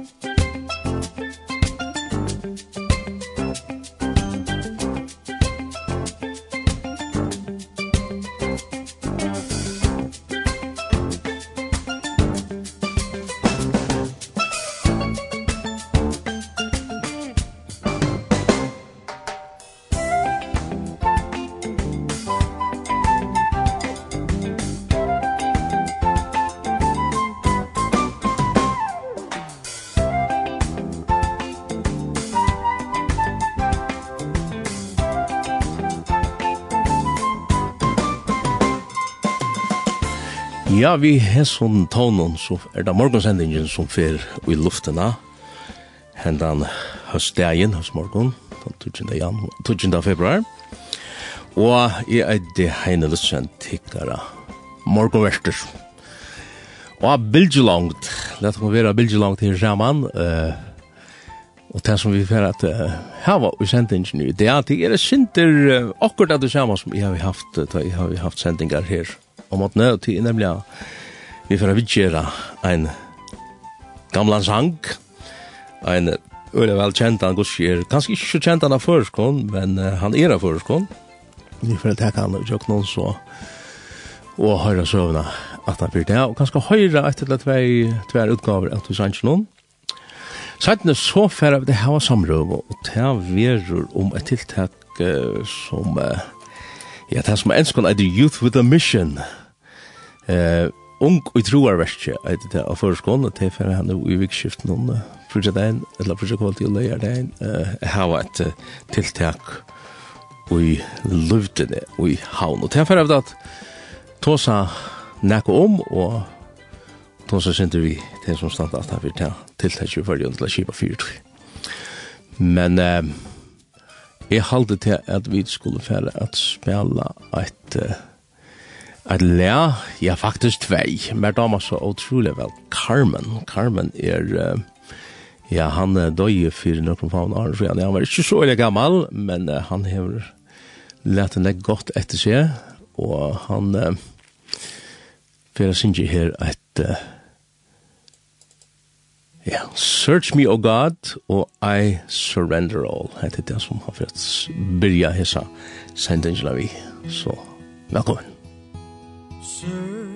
Musik Ja, vi har sånn tånen, så er det morgensendingen som fer i luftena. Hendan høstdagen, hos høstmorgon, den 20. februar. Og jeg er det heine lutsend tikkara morgonverster. Og bildjelangt, lett meg være bildjelangt her sammen. uh, og det som vi fer at uh, hava i sendingen i det er at jeg er sinter uh, akkurat det samme som jeg har haft, uh, jeg har haft sendingar her. Ja om at nøy til nemlig vi får vidgjera en gamla sang, en øyla vel kjent han gos gudskjer, kanskje ikke så kjent han av førskån, men uh, han er av førskån. Vi får takk han og noen så, og høyra søvna at han blir det, og kanskje høyra etter til tvei, tvei utgaver at vi sanns noen. Sættene så færre vi det her var samrøv, og det er verur om et tiltak uh, som, Uh, ja, det er som enskån er Youth with a Mission, og Eh, ung og i troarverkje, at det, er for skon at det fyrir henne i vikskift noen frugja dagen, eller frugja kvalitet og leir eh how at tiltak vi i det vi havn. Og det av det at tåsa nekko om, og tosa synder vi det som stand at han fyrir tiltak i fyrir til a kipa fyrir Men eh, jeg halde til at vi skulle fære at spela eit Et lær, ja faktisk tvei, men damer så utrolig vel Carmen. Carmen er, ja han døye for noen faun år siden, han var ikke så veldig gammal, men uh, han har lært henne godt etter seg, og han, uh, for jeg synes her at, uh, ja, Search Me, O oh God, og I Surrender All, heter det som har fått byrja hessa sendingen av vi, så velkommen søk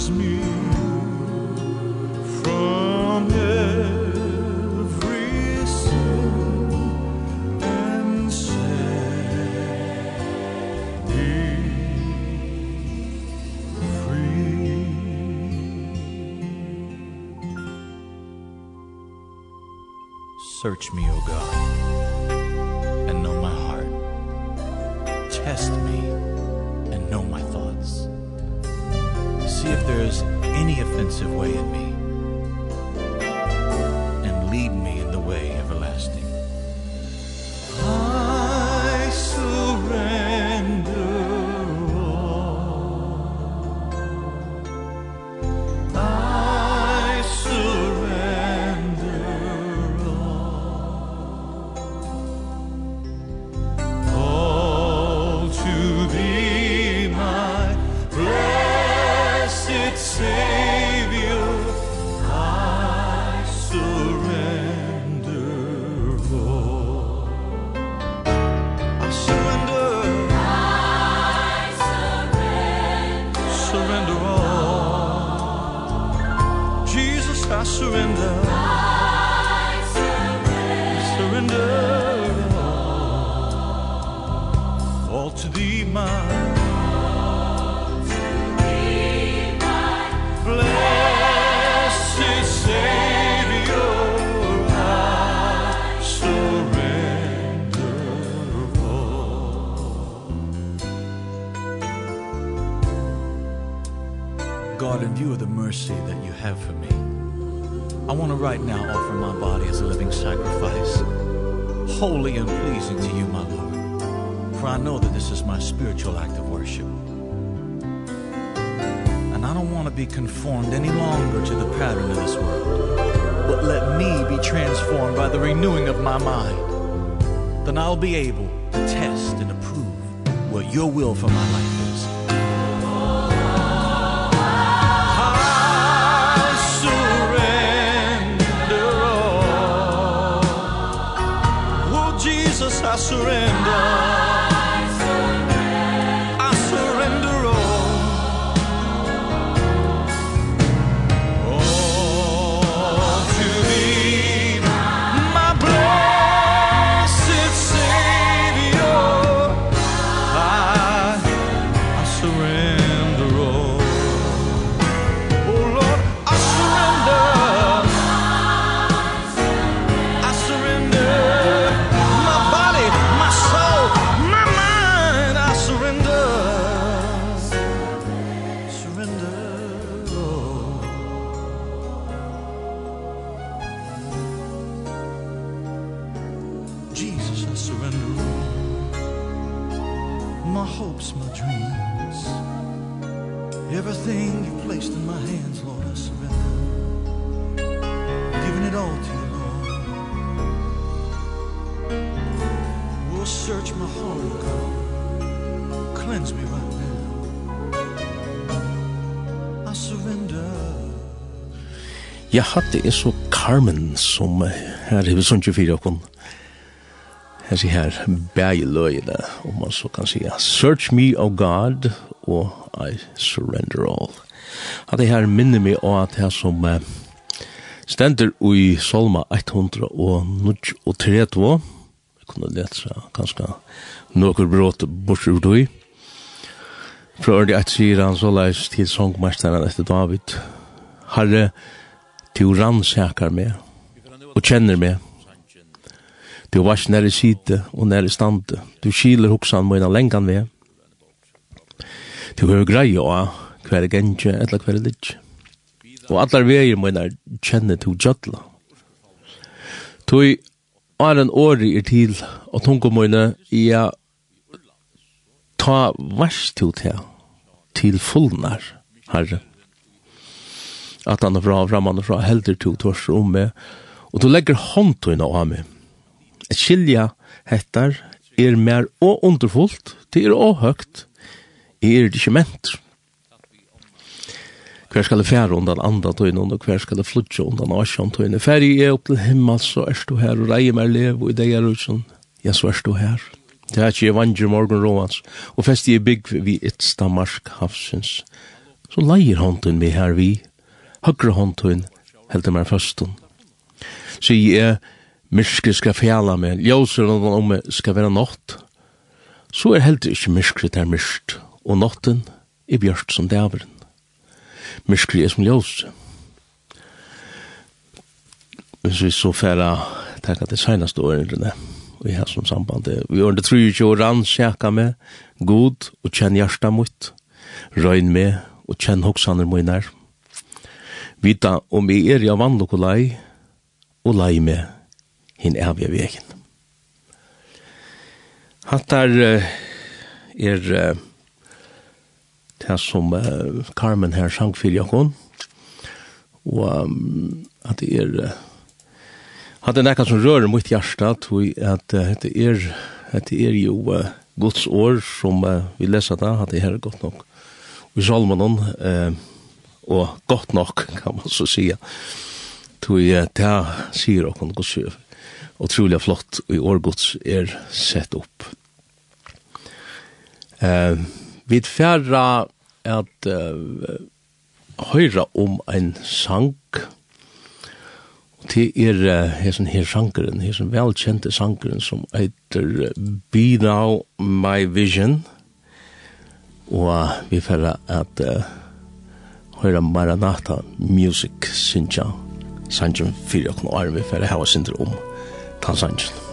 cleanses me from every sin and set me free. Search me, O God. right now offer my body as a living sacrifice, holy and pleasing to you, my Lord. For I know that this is my spiritual act of worship. And I don't want to be conformed any longer to the pattern of this world. But let me be transformed by the renewing of my mind. Then I'll be able to test and approve what your will for my life is. surrender Ja, hatt er så Carmen som her i sånn 4 og kun. Her sier her, bæg løyene, om man så kan sige. Search me, O God, og I surrender all. Hatt det her minner meg av at her som uh, stender i Solma 100 og 32, jeg kunne lese ganske noen brått bort ur døy. Fra ordet at sier han så leis til sangmesteren etter David. Herre, herre, Du rannsakar meg og kjenner meg. Du vars nær i side og nær i stande. Du skiler hoksan mine lengan ved. Du hører greie og hver gengje eller hver lidje. Og allar veier mine kjenner du jødla. Toi er en åri er til og tunga mine ja ta vars til til fullnar herre at han er fra, framan og fra, helder to tors om meg, og du legger håndtøyna av meg. Et skilja hettar er mer og underfullt, det er og høgt, er det ikke ment. Hver skal det fære undan andre tøyna, og hver skal det flutje undan asjan tøyna. Færi er opp til himmel, så er du her, og reier meg lev, og i deg er utsen, ja, så er du her. Det er ikke evanger morgen råans, og fest i bygg vi et stamarsk havsins. Så leier hånden vi her vi, høyre håndtøyen heldur meg førsten. Så jeg er myrskri skal fjala meg, ljøser og om meg skal være nått, så er heldur ikke myrskri der myrst, og nåtten er bjørst som dæveren. Myrskri er som ljøser. Hvis vi så færa takk at det seinaste årene, og i hans sambandet, vi har under 23 år ansjaka med god og kjenn hjärsta mot, røyn med og kjenn hoksaner mot nærm, vita om vi er i av vann og lei, og lei med hin evige vegen. Hattar er det som Carmen her sang for Jakon, og at det er at det er nekka som rører mot hjärsta, at det er at det er jo Guds år som vi leser da, at det er godt nok. Og i Salmanon, eh, og godt nok, kan man så sige. Tui, jeg, det sier og kan gå utrolig flott, og i årgods er sett opp. Eh, vi færra at eh, høyra om en sang, og det er her som her sangeren, her velkjente sangeren som heter Be Now My Vision, og vi færre at eh, høyra Maranatha Music Sinja Sanjum fyrir okkur og arvi fyrir hava sindur om tansanjum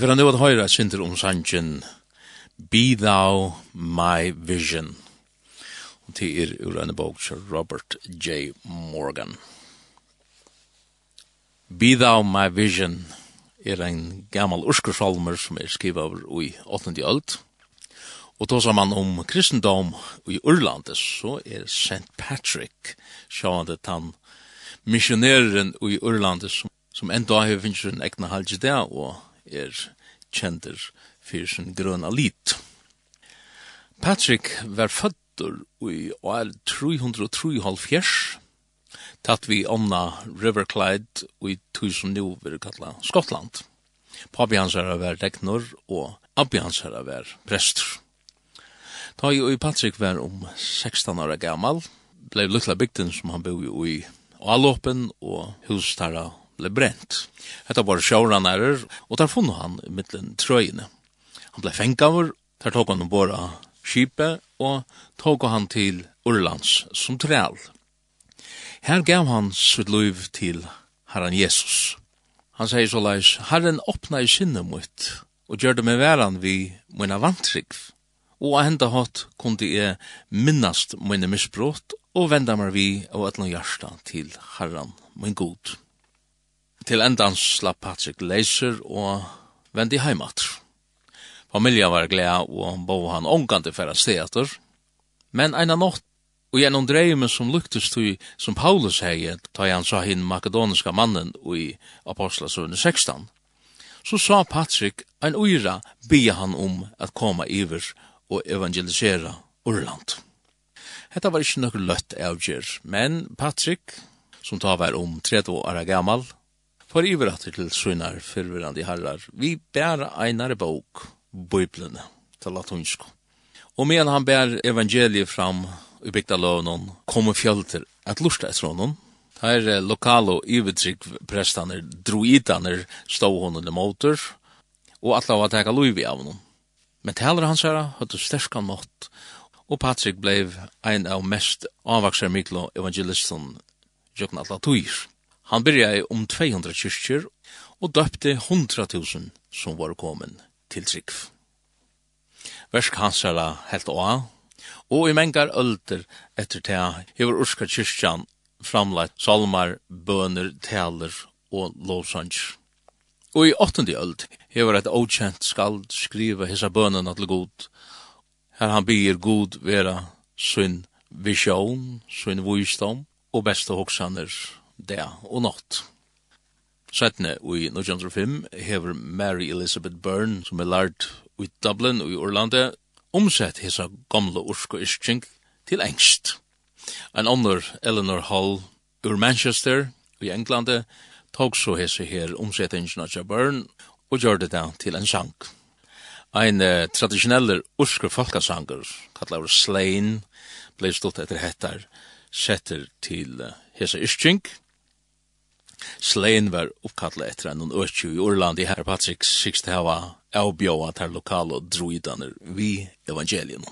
får nu att höra synder om sanchen Be thou my vision. Och det är ur en bok av Robert J. Morgan. Be thou my vision er ein gammal urskursalmer som er skriva over i 8. öld. Og då sa man om kristendom i Urlandet, så er St. Patrick, sjående tann missionæren i Urlandet, som, som enda har finnst en egna halvdje der, og er kjenter for sin grøna lit. Patrick var fødder i år 373, tatt vi omna River Clyde i tusen nu vil kalla Skottland. Papi hans herra var reknor og Abbi hans herra var prestur. Ta i og Patrick var om 16 år gammal, blei lukla bygden som han boi i Alåpen og hustarra ble brent. Hetta var sjåranærer, og der funnet han mittlen trøyene. Han ble fengavur, der tok han ombord av skipet, og tok han til Urlands som træl. Her gav han sitt liv til Herren Jesus. Han sier så leis, Herren åpna i sinne mot, og gjør det med væran vi mine vantrygg. Og av henda hatt kunne jeg minnast mine misbrott, og venda meg vi av et hjarta til Herren, min god. Til endan slapp Patrick leiser og vendi heimat. Familia var gleda og bo han omgande færa steater. Men eina nått og gjennom dreiume som luktes tui som Paulus hei ta han sa hinn makedoniska mannen i Apostlasøvne 16. Så sa Patrick ein uira bia han om at koma iver og evangelisera Urland. Hetta var ikkje nokre løtt avgjer, men Patrick, som ta var om 30 år gammal, for iveratter til sønner fyrverande herrar. Vi bæra einare bok, Bibelen, til latunsko. Og medan han bær evangeliet fram i bygda lovnån, kommer fjölter at lusta etter honom. Her er lokalo ivetrygg prestaner, druidaner, stå honom i motor, og atla var teka loiv i av honom. Men taler hans herra, høttu sterskan mått, og Patrick blev ein av mest avvaksar miklo evangelisten, jøkken atla tuir. Han byrjade om 200 kyrkjer og døpte 100.000 som var kommet til trygg. Versk hansala helt å og i mengar ölder etter tega hever urska kyrkjan framleit salmar, bøner, taler og lovsangs. Og i åttende öld hever et åkjent skald skriva hisa bønene til god. Her han byr god vera sin visjon, sin visdom og beste hoksaner det og natt. Settene i 1905 hever Mary Elizabeth Byrne, som er lært i Dublin og i Orlande, omsett hesa gamle orsko iskjeng til engst. En annen Eleanor Hall ur Manchester i Englande tog så hese her omsettingen av Byrne og gjør det da til en sang. Ein uh, traditionell og folkasanger, kallar Slain, blei stått etter hettar, setter til uh, hese iskjeng, Slein var uppkallet etter en økju i Orland i herr Patrick sikst hava avbjóa ter lokale druidaner vi evangelien.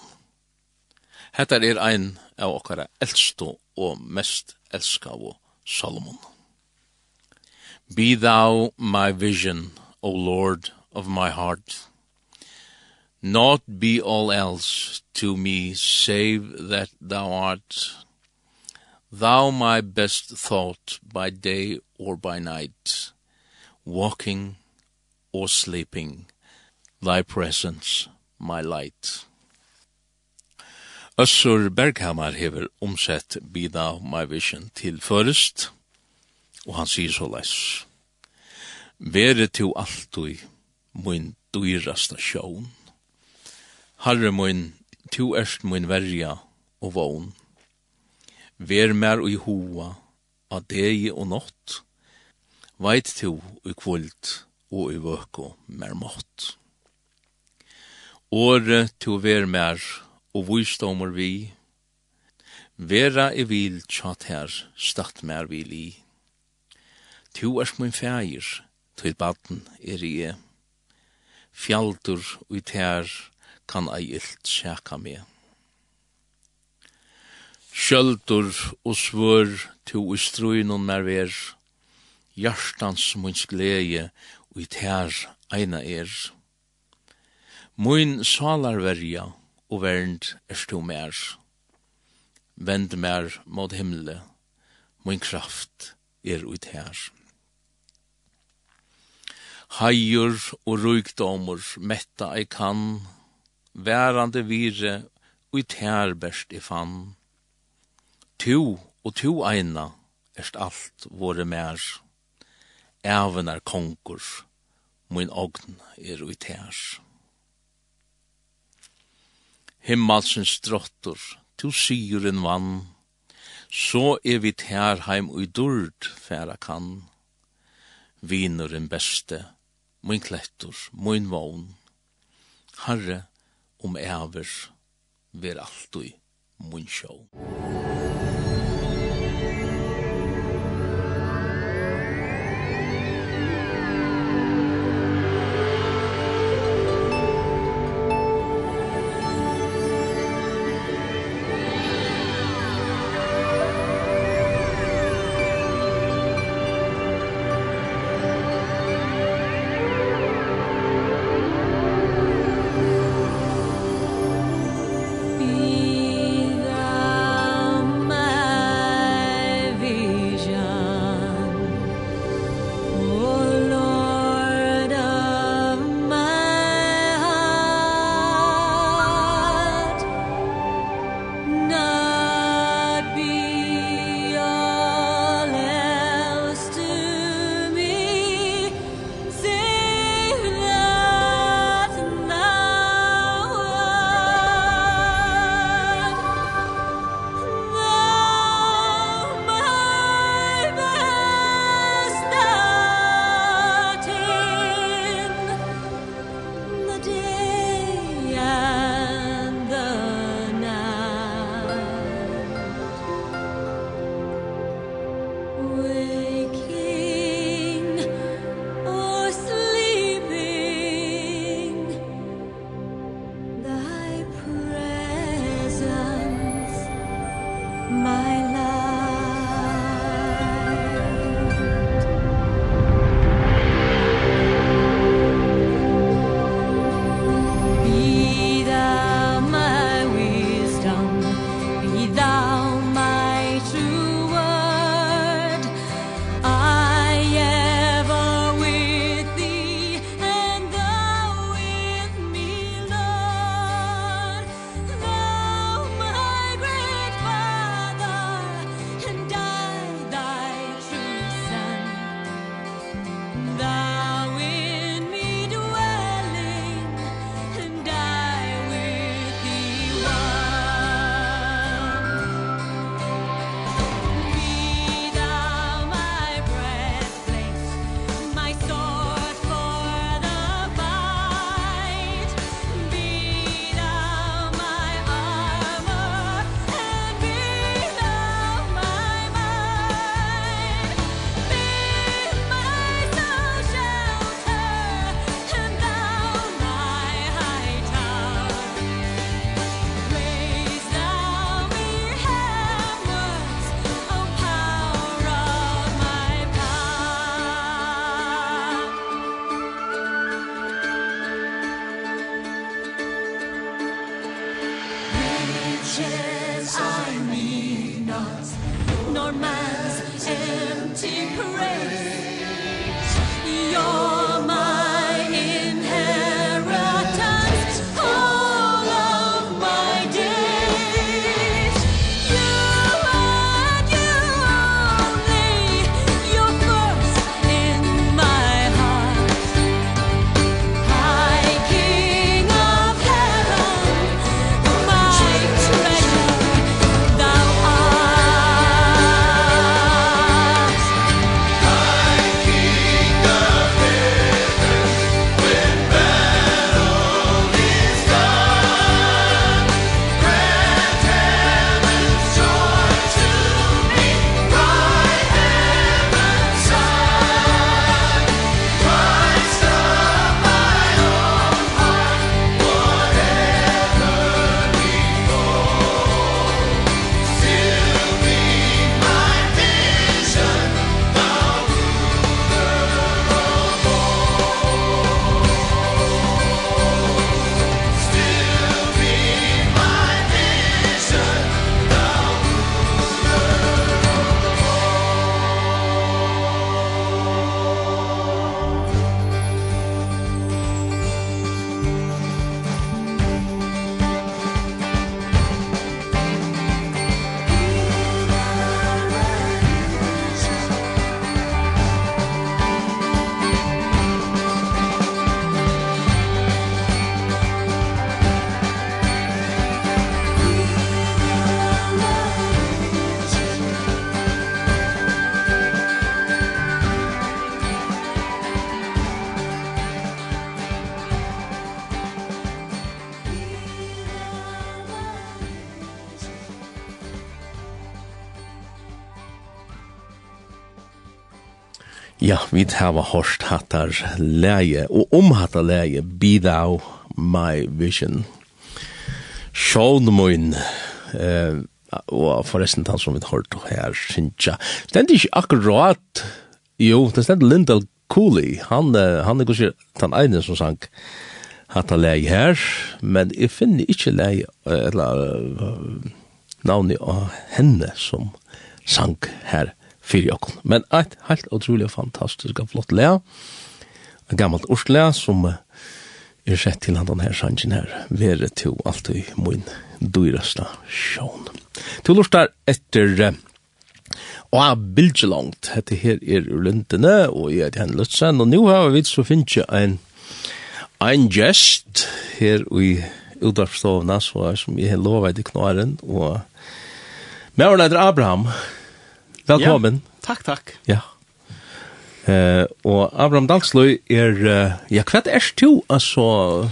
Hetta er ein av okkara eldstu og mest elskavu Salomon. Be thou my vision, O Lord of my heart. Not be all else to me save that thou art thou my best thought by day or by night, walking or sleeping, thy presence, my light. Össur Berghamar hever omsett Be Thou My Vision til først, og han sier så leis. Vere til altui, mun dyrasta sjån. Harre mun, tu erst mun verja og vogn. Ver mer ui hoa, a degi og nott, veit to i kvult og i vøko mer mått. Åre to ver mer og vysdommer vi, vera i vil tjat her statt mer vil i. To er min feir, til baden er i e. Fjaldur ui ter kan ei ilt sjaka me. Sjöldur og svör to i struinon mer ver, hjartans munns glede og i tær eina er. Mun salarverja og vernd er stu mer. Vend mer mot himle, mun kraft er ut her. Hajur og rugdomur metta ei kan, værande vire ut tær best i fann. Tu og tu eina erst alt våre mer ævenar konkur, mun ogn er ui tærs. Himmalsens drottur, tu syren vann, så er vi tær heim ui durd færa kan. Vinurin beste, min klettur, mun vogn, Herre, om æver, ver altui mun sjån. vi hava hårst hattar leie, og om hattar leie, be thou my vision. Sjån mun, eh, og forresten han som vi har hørt her, Sintja, stendt ikke akkurat, jo, det stendt Lindell Cooley, han, han er kanskje den ene som sang hattar leie her, men jeg finner ikke leie, eller uh, navnet av henne som sang her fyrir okkur. Men eit heilt utrolig fantastisk og flott lea, en gammalt orslea som er sett til han her sannsyn her, vere to alt i min dyrasta sjån. To lortar etter Og jeg bilder langt, Hette her er Lundene, og jeg er Henrik Lutzen. og nå har vi så finnes jeg en, en gjest her i utdragsstående, som jeg har lovet i knaren, og med å Abraham, Velkommen. Ja, takk, takk. Ja. Eh, og Abraham Dalsløy er, uh, ja, hva er du, altså,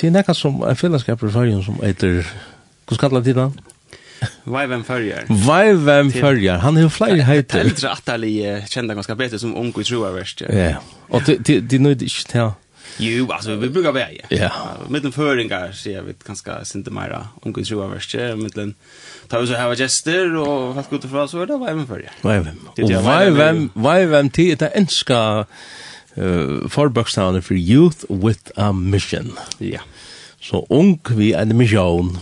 til nekka som er fellesskap i fargen som heter, hvordan kallar det da? Vaiven Førjar. Vaiven Førjar, han er jo flere heiter. Det er eldre atterlig kjenda ganske bedre som ung i troa verst. Ja, og det er nøyde ikke til Jo, alltså vi brukar vara. Ja. Med den föringar så jag vet ganska synte mera om Guds ro överste med den tar vi så här gester och fast gott för så där var även för det. Var Och Var vem? Var vem till det enska eh förbokstaven for youth with a mission. Ja. Så ung vi en mission.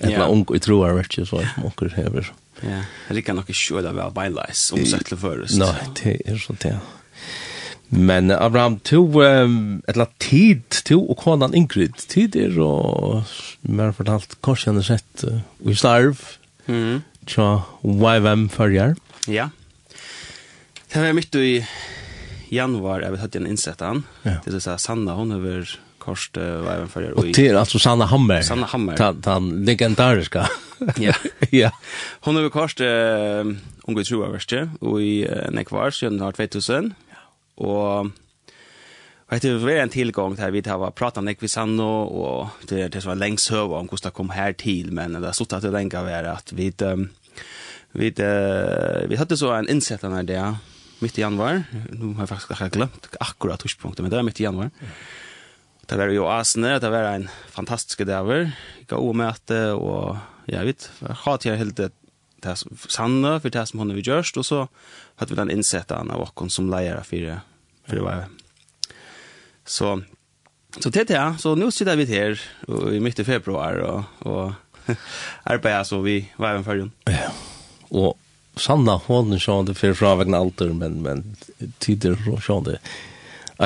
Eller ung i troar vet så att man kan Ja, det kan nog inte sjöda väl by lies omsättligt för oss. Nej, det är så det. Men Abraham, to, um, etla tid, to og konan Ingrid, tid er og, mer fortalt, kanskje han er sett, vi i starv, mm. tja, YVM førjar. Ja. Det var mitt i januar, jeg vet hatt igjen innsett han, ja. det er så Sanna, hun har vært korst YVM førjar. Og, til, altså Sanna Hammer. Sanna Hammer. Ta, ta legendariska. ja. ja. Hun har vært korst, uh, unge i troverste, og i uh, nekvar, siden 2000, og Og det var en tilgång där vi har pratat med Kvisanno och det det som var längst höva om hur det kom här till men det har stått att det länge var att vi vi vi hade så en insättare där det mitt i januari nu har jag faktiskt glömt akkurat tidpunkten men det var mitt i januari Det var jo asene, det var en fantastisk daver. Jeg ga omøte, og jeg vet, jeg har til helt det sanne for det som hun har gjort og så hadde vi den innsettet av oss som leier för för det var så så det där så nu sitter vi här i mitten av februari och och arbetar så vi var en förrun. Ja. Och Sanna hon så det för fra vägen alter men men tider så så det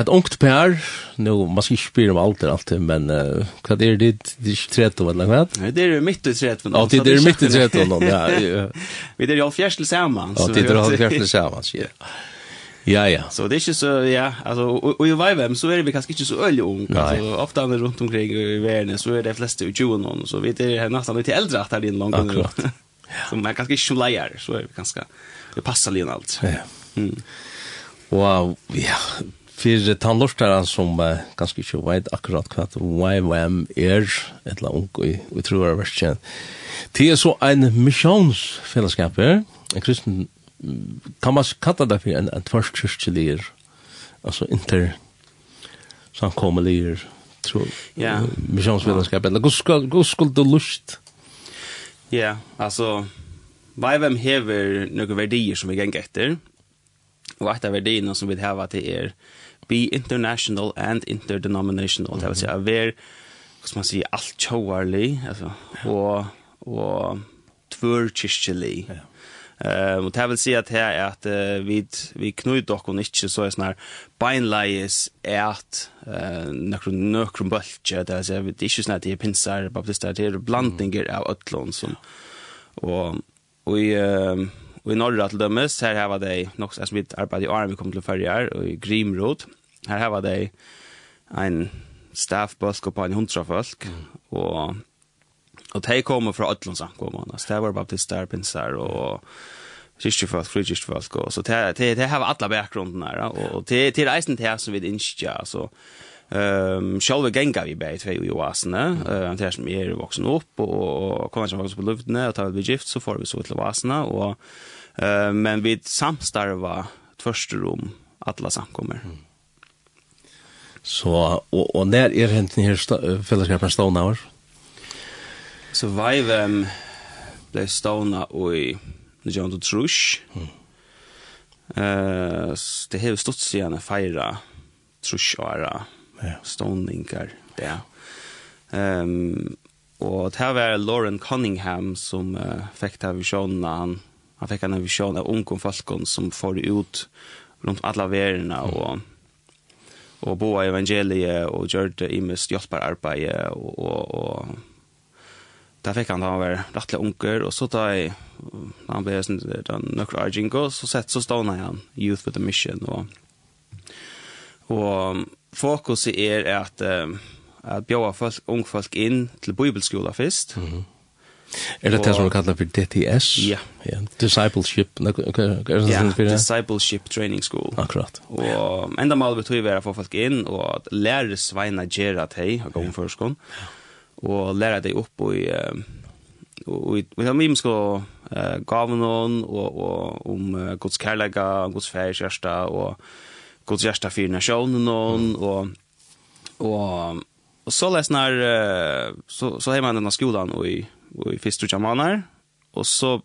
Ett ungt pär, nu, man ska spela om allt alltid, men uh, vad är det? Det är 13 eller lagt? Nej, det är mitt i 13. Ja, det är mitt i 13, ja. Vi är ju all fjärsel samman. Ja, det är ju fjärsel samman, ja. Ja, ja. Så det är inte så, ja, alltså, och, i Vivem så är vi kanske inte så öliga ung. Alltså, ofta när runt omkring i världen så är det flesta i 20 någon, så vi är nästan lite äldre att det är en lång gång. Så man kanske inte så så är vi ganska, det passar lite allt. Ja. Mm. Wow, ja, för tandlorstaren som uh, kanske inte vet akkurat vad YWAM är, ett la ung och vi tror jag det Det är så en missionsfällskap, en kristen kan man kalla det för en, en tvärskyrkjelig, alltså inter samkommelig, tror ja. missionsvetenskap, eller god skuld og lust. Ja, altså, hva er hvem hever noen verdier som vi geng etter, og et av verdiene som vi hever til er, be international and interdenominational, det vil si, å være, hva skal man si, alt tjåarlig, altså, og, og tvørkyrkjelig, ja. Eh och det vill säga att här är att vi vi knut dock och inte så är snar beinleis är att eh nokkur nokkur bulge där så det är ju snart det pinsar på det där är blandningar av öllon som och och i och i norra till dömes här har det nog så vi arbetar i arm vi kommer till färjar och i Grimrod här har det en staff bus på en hundra folk och Og de kommer fra Ødlund samkommene. Så det var baptister, pinser og kyrkjefolk, frikyrkjefolk. Så det, det, det har alle bakgrunden her. Og det, det er eisen det som vi ikke, altså. Ehm um, själva gänga vi bäst för ju asna. Eh uh, det som är vuxen upp och, kommer som vuxen på luften och tar vi gift så får vi så till asna och eh uh, men vi samstarva första rum alla samkommer. Mm. Så och och när är er hänt ni här fällskapen stånavers? Survive um, ble stående i Nidjant og Trush. Uh, det har stått siden å feire Trush-åra ja. ståningar. Ja. Um, og det her var Lauren Cunningham som uh, fikk det visjonen. Han, han fikk en visjon av unge folkene som får ut rundt alla vererna mm. og og boa evangeliet og gjør det i mest hjelpararbeid og, og, og Da fikk han da han var rettelig unger, og så da jeg, da han ble sånn, da nøkker Arjinko, så sett så stod han Youth with a Mission, og, og fokuset er at, at bjøa folk, unge folk inn til bibelskola først, mm -hmm. Er det det som du kallar for DTS? Ja. ja. Discipleship, ja, Discipleship Training School. Akkurat. Og enda mål betyr vi å få folk inn og lære sveina gjerra teg, og gå om og læra deg opp i og vi har mye sko gaven og og om Guds kærleika, Guds fær og Guds kjærsta fyrir nasjonen og og og så lesnar så så har man den skolan og i og i fyrstu jamanar og så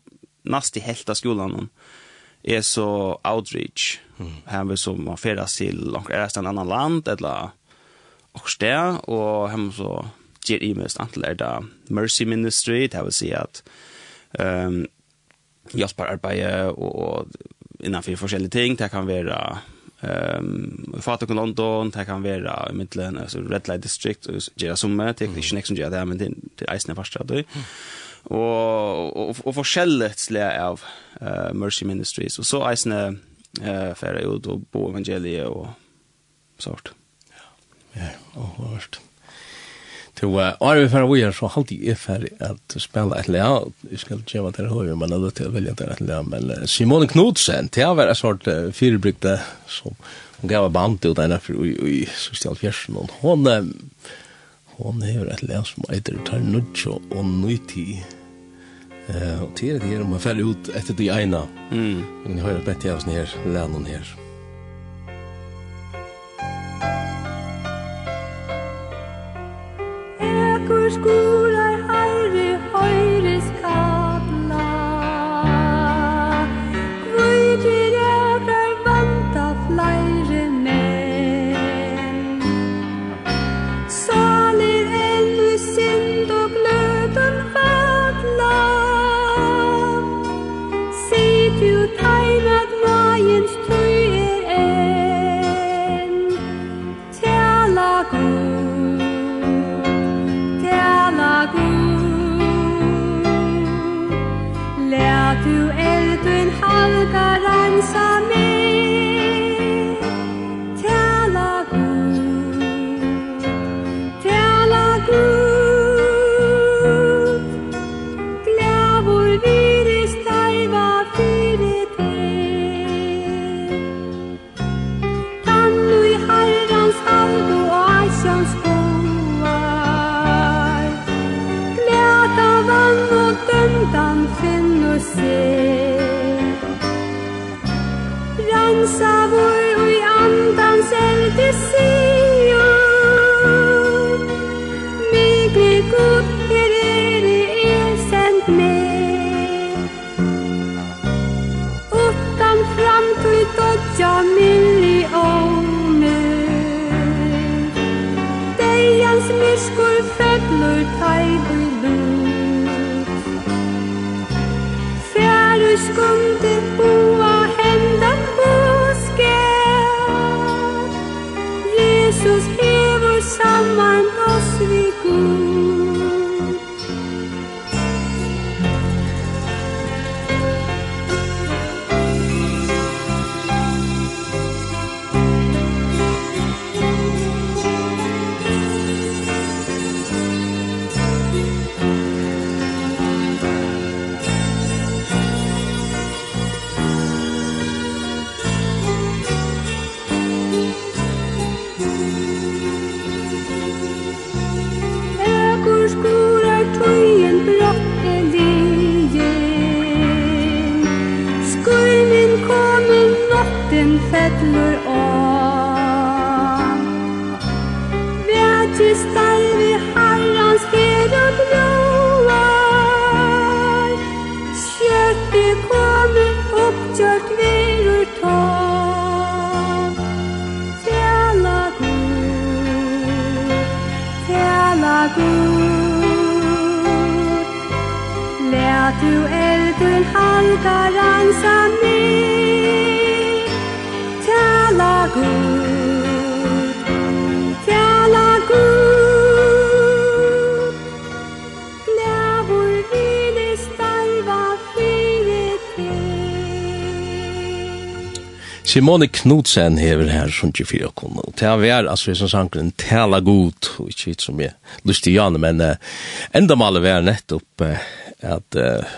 nasti helta skolan er så outreach. Her vi som man ferdas til langt er annan land eller och stä och hem så ger i mest antal er da Mercy Ministry, det vil si at um, hjelper arbeidet og, og innenfor forskjellige ting, det kan være um, Fatok i London, det kan være i midtelen, altså Red Light District, og gjøre summe, det er ikke nek som gjør det, men det, det er eisen er mm. og, og, og forskjellig av uh, Mercy Ministries, og så eisen er uh, færre ut og bo evangeliet og sånt. Ja, og hørt. Til er vi ferdig vi er så alltid er ferdig at spela et lea, jeg skal kjeva til høyre, men jeg er til å velja til et lea, men uh, Simone Knudsen, til å være en sort firebrygde, som hun gav band ut henne i i Sosial Fjersen, og hun uh, hun er et lea som eiter nudjo og nøyti, uh, og til det her, om jeg ferdig ut etter de eina, men jeg høyre bett jeg av sånn her, lea noen her, Natten fettlur av Vært i harrans vi og blåar Kjørt vi kommer oppkjørt verur tom Tjala god, Tjala god Lät du elden halka ransa mig Simone Knudsen hever her som ikke fyrir okkur, og til han vær, altså, som sangren, tala god, og ikke hit som jeg lyst til jane, men uh, enda maler vær nettopp uh, at uh,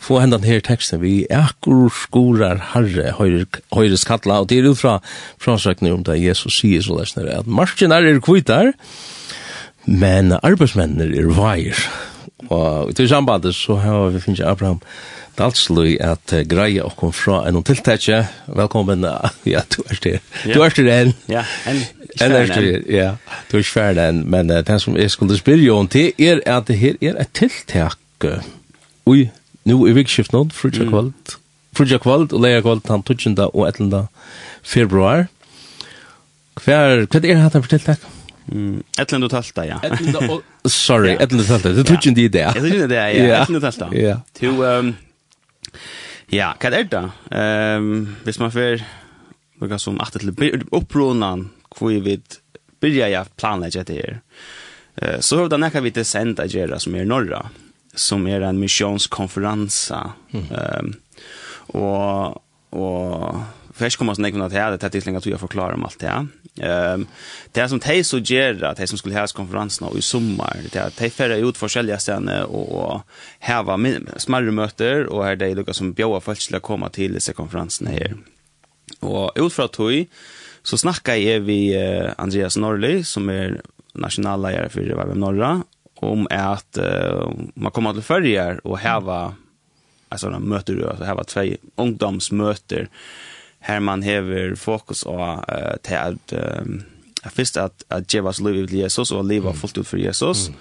få hendan her teksten, vi akkur skorar herre, høyres kattla, og det er ut fra fransøkning om det Jesus sier så lesner, at marsjen er er kvitar, men arbeidsmennene er vair, og i til sambandet så har vi finnes Abraham, Dalsløy at uh, greie greia okkom fra en tiltakje. Velkommen, uh, ja, du er styr. Du er styr enn. Ja, en En er styr, ja. Du er styr enn, men uh, det som jeg skulle spyrja om til er at det her er et tiltak uh, ui, nu i vikskift nå, frutja kvalt. Frutja kvalt og leia kvalt han 12. og 11. februar. Hva er, hva er det her for tiltak? Mm, Etlen du talta, ja. Etlen du, sorry, etlen du talta, du tog ikke en idé. Jeg tog ikke en idé, ja, etlen du talta. Ja. To, um, Ja, hva er det? Um, hvis man får noe som at til opprunnen hvor vi begynner jeg planlegge det her, uh, så har vi det noe vi til sendt gjøre som er norra, som er en missionskonferanse. Mm. Um, og og først kommer jeg til å nevne det her, det er lenger til å forklare om alt det her. Ehm det som tej så ger att det som skulle ha konferensen i sommar det är tej färra ut olika ställen och och häva smärre möten och här det lukar som bjöa folk till att komma till dessa konferensen här. Och utfrån tog så snackar jag vi Andreas Norli som är nationalledare för Värm Norra om att uh, man kommer till förrjar och häva alltså möter du alltså häva två ungdomsmöter her man hever fokus på uh, til at um, først at, at ge oss liv till Jesus och leva fullt ut for Jesus. Mm.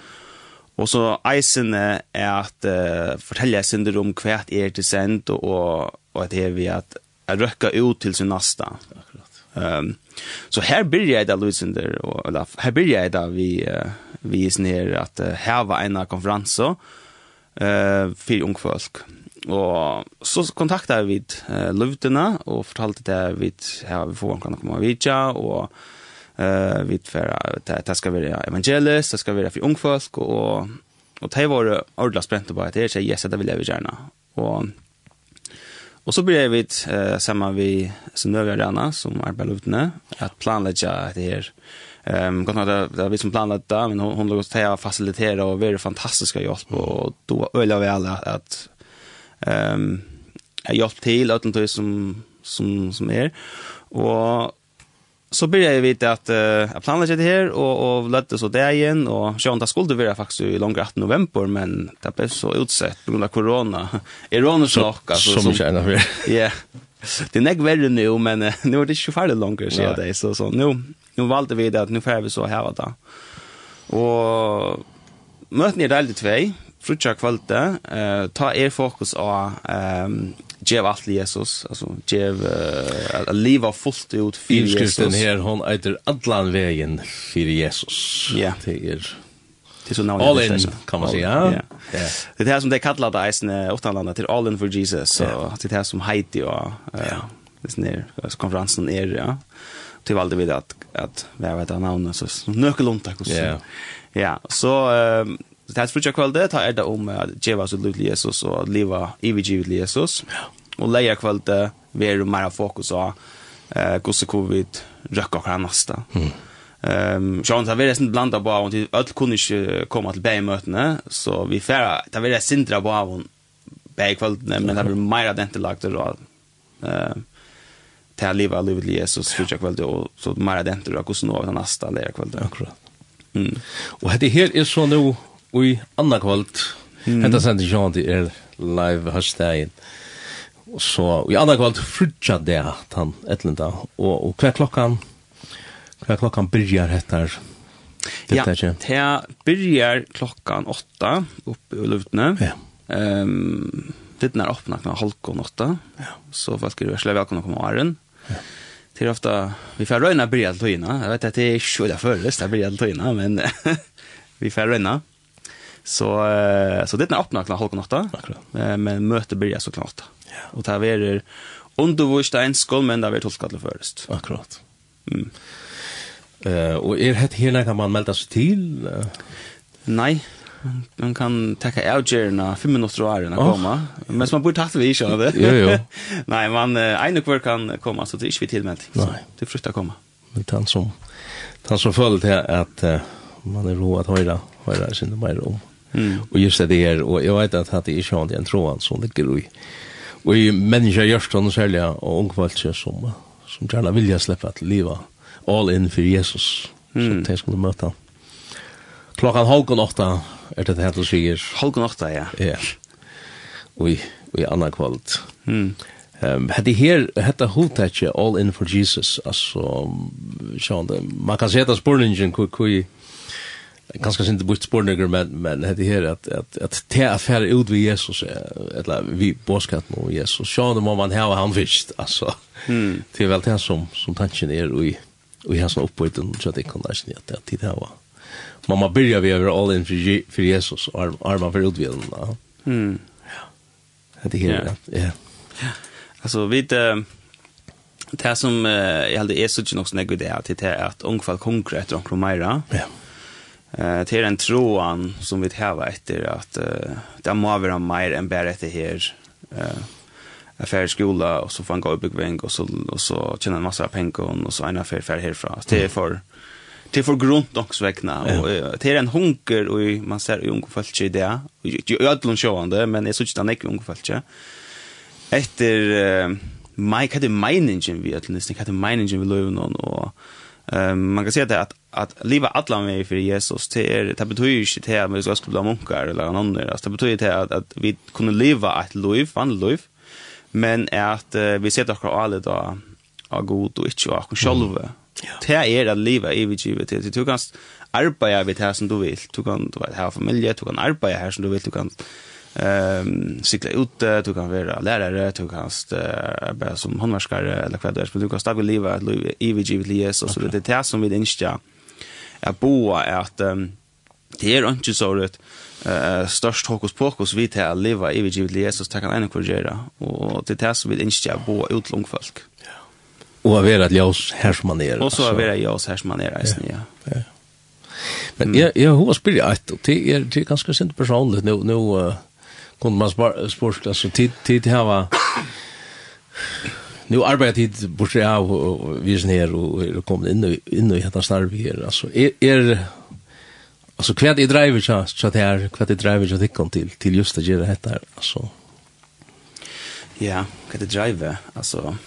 Och så eisen er at uh, fortälja synder om kvärt er til sent og, og, og at det är vi att att röka ut til sin nasta. Akkurat. Um, så här börjar det lösen där og, eller her här jeg da vi uh, vi er sånn her at uh, her var en av konferanser uh, for ung folk. Og så kontakta vi uh, løvdene, og fortalte det vi ja, vi får hvordan komme vidtja, og uh, vi for det, det skal være evangelist, det skal være for ungfolk, og, og det var ordentlig spent på at det er ikke, yes, det vil jeg vil gjerne. Og, og så ble vi eh, sammen vi som Rana, som arbeider løvdene, at planlegge det her. Ehm gott det det vi som planlagt det men hon hon låg oss ta facilitera och vara fantastiska hjälp och då öliga väl att ehm jag hjälpt till att det som som som är er. och så började jag veta att uh, jag planerade det här och och lät det så där igen och så inte skulle det vara faktiskt i långa 18 november men det blev så utsett på grund av corona. Ironiskt nog alltså som känner vi. Ja. Det är näck värre nu men uh, nu är det ju färdigt längre så jag det så så nu nu valde vi det att nu får vi så här då. Och mötet ni där lite två frutja kvalte, eh, ta er fokus av um, Gev allt Jesus, altså Jev uh, leva fullt ut för Jesus. Skriften her, hon eitir allan vägen fyrir Jesus. Ja. Det är till så. All in kan man säga. Ja. Det här som det kallar det isen åttanlanda till all in for Jesus. Så det här som Haiti och ja, det är konferensen är ja. Till valde vi att att vi vet att namnet så nökelunta. Ja. Ja, så Så det här frutja kvölde tar er det om att djeva så lut Jesus och att leva evigt givet Jesus. Och leja kvölde vi är mer fokus av eh gosse covid rökka och nästa. Mm. Ehm John har varit sen blanda på och öll kunde inte komma till bämötena så vi färra det var det sindra på av bäkvällen men det var mer att inte lagt det då. Ehm ta leva livet Jesus jag kvälde då så mer att inte då gosse nå nästa leja kvälde. Akkurat. Mm. Och det her är så nu i annan kvöld. Mm. Hetta sendir Jean til er live høstdagen. Så i annan kvöld frutja det han etlenda. Og, og hver klokkan, hver klokkan byrjar hettar Ja, det byrjar klokkan åtta oppe i luftene. Ja. Um, Liten er åpna klokkan halvgån åtta. Ja. Så folk er veldig velkommen å komme åren. Ja till ofta vi får røyna byrja til till Jeg vet at det er ikke förrest, det føles, det er byrja til till men vi får röna. Så så det är öppna klockan halv åtta. Men möte börjar så klart. Ja. Och där är undervist en skolmen där vi tog skalle först. Akkurat. Mm. Eh och är det hela kan man melda sig till? Nej, man kan tacka outjerna 5 minuter och ärna komma. Men som man borde tagit vi kör det. Jo jo. Nej, man en kvar kan komma så det är inte vi tillmält. Nej. Det fruktar komma. Men han som han som följt här att man är ro att höra höra sin mer om. Mm. Och just det er, og jeg vet at det er ikke han den tråden som ligger i. Og i människa görs hon sälja och ungvaltje som som gjerne vill jag släppa att leva all in for Jesus. Mm. Så det skulle möta. Klockan halv og åtta er det det du sier. Halv og åtta, ja. Ja. Og i, och i annan kvalt. Mm. Um, hette her, hette hotet all in for Jesus alltså så man kan säga att spurningen kunde ganska synd bort spårningar men men det här att att att ta affär ut vid Jesus eller vi boskap med Jesus. Så det man här han visst alltså. Mm. Det är väl det som som tanken är och i och i hans uppe så att det kan nästan att det det var man må börjar vi över all in för för Jesus och arma för ut vid den mm. Ja. Det här ja. ja. Alltså vid det som jag hade är så inte något snägg det att det är att ungfall konkret och konkret Ja. Eh det är en troan som vi har efter att uh, det må vara mer än bara det här eh affär skola och så får han gå upp väg och så och så tjäna en massa pengar och så en affär för härifrån. Det är för det är för grund också väckna och det är en hunker och man ser ju unga folk i det. Jag har inte men jag såg inte några unga folk. Efter Mike hade meningen vi att lyssna hade meningen vi löven och man kan säga det att att leva alla med för Jesus det är det betyder ju inte att vi ska skulle bli munkar eller någon annan alltså det betyder att att vi kunde leva ett liv van liv men att uh, vi ser dock alla då av god och inte av oss själva det är att leva evigt givet till du kan arbeta vid det som du vill du kan du vet ha familj du kan arbeta här som du vill du kan ehm cykla ut du kan vara lärare du kan arbeta som handverkare eller vad det är du kan stabilt leva ett liv evigt till Jesus. Så det är det som vi inte jag boa är att um, det är inte så rätt eh störst hokus pokus vi till att leva i givet Jesus tackar en korrigera och det är så vi inte jag boa ut långt folk. Ja. Och att vara ett ljus här som man är. Och så att vara ljus här som man är i snö. Ja. Men jag jag har spelat ett och det är det är ganska sent personligt nu nu kunde man spårskla så tid tid här va nu arbetar tid bort jag och vi är ner och kommer in in i detta starv här alltså är er, alltså kvad i driver så så det här kvad i driver så det kom till till just det göra detta alltså ja kvad i driver alltså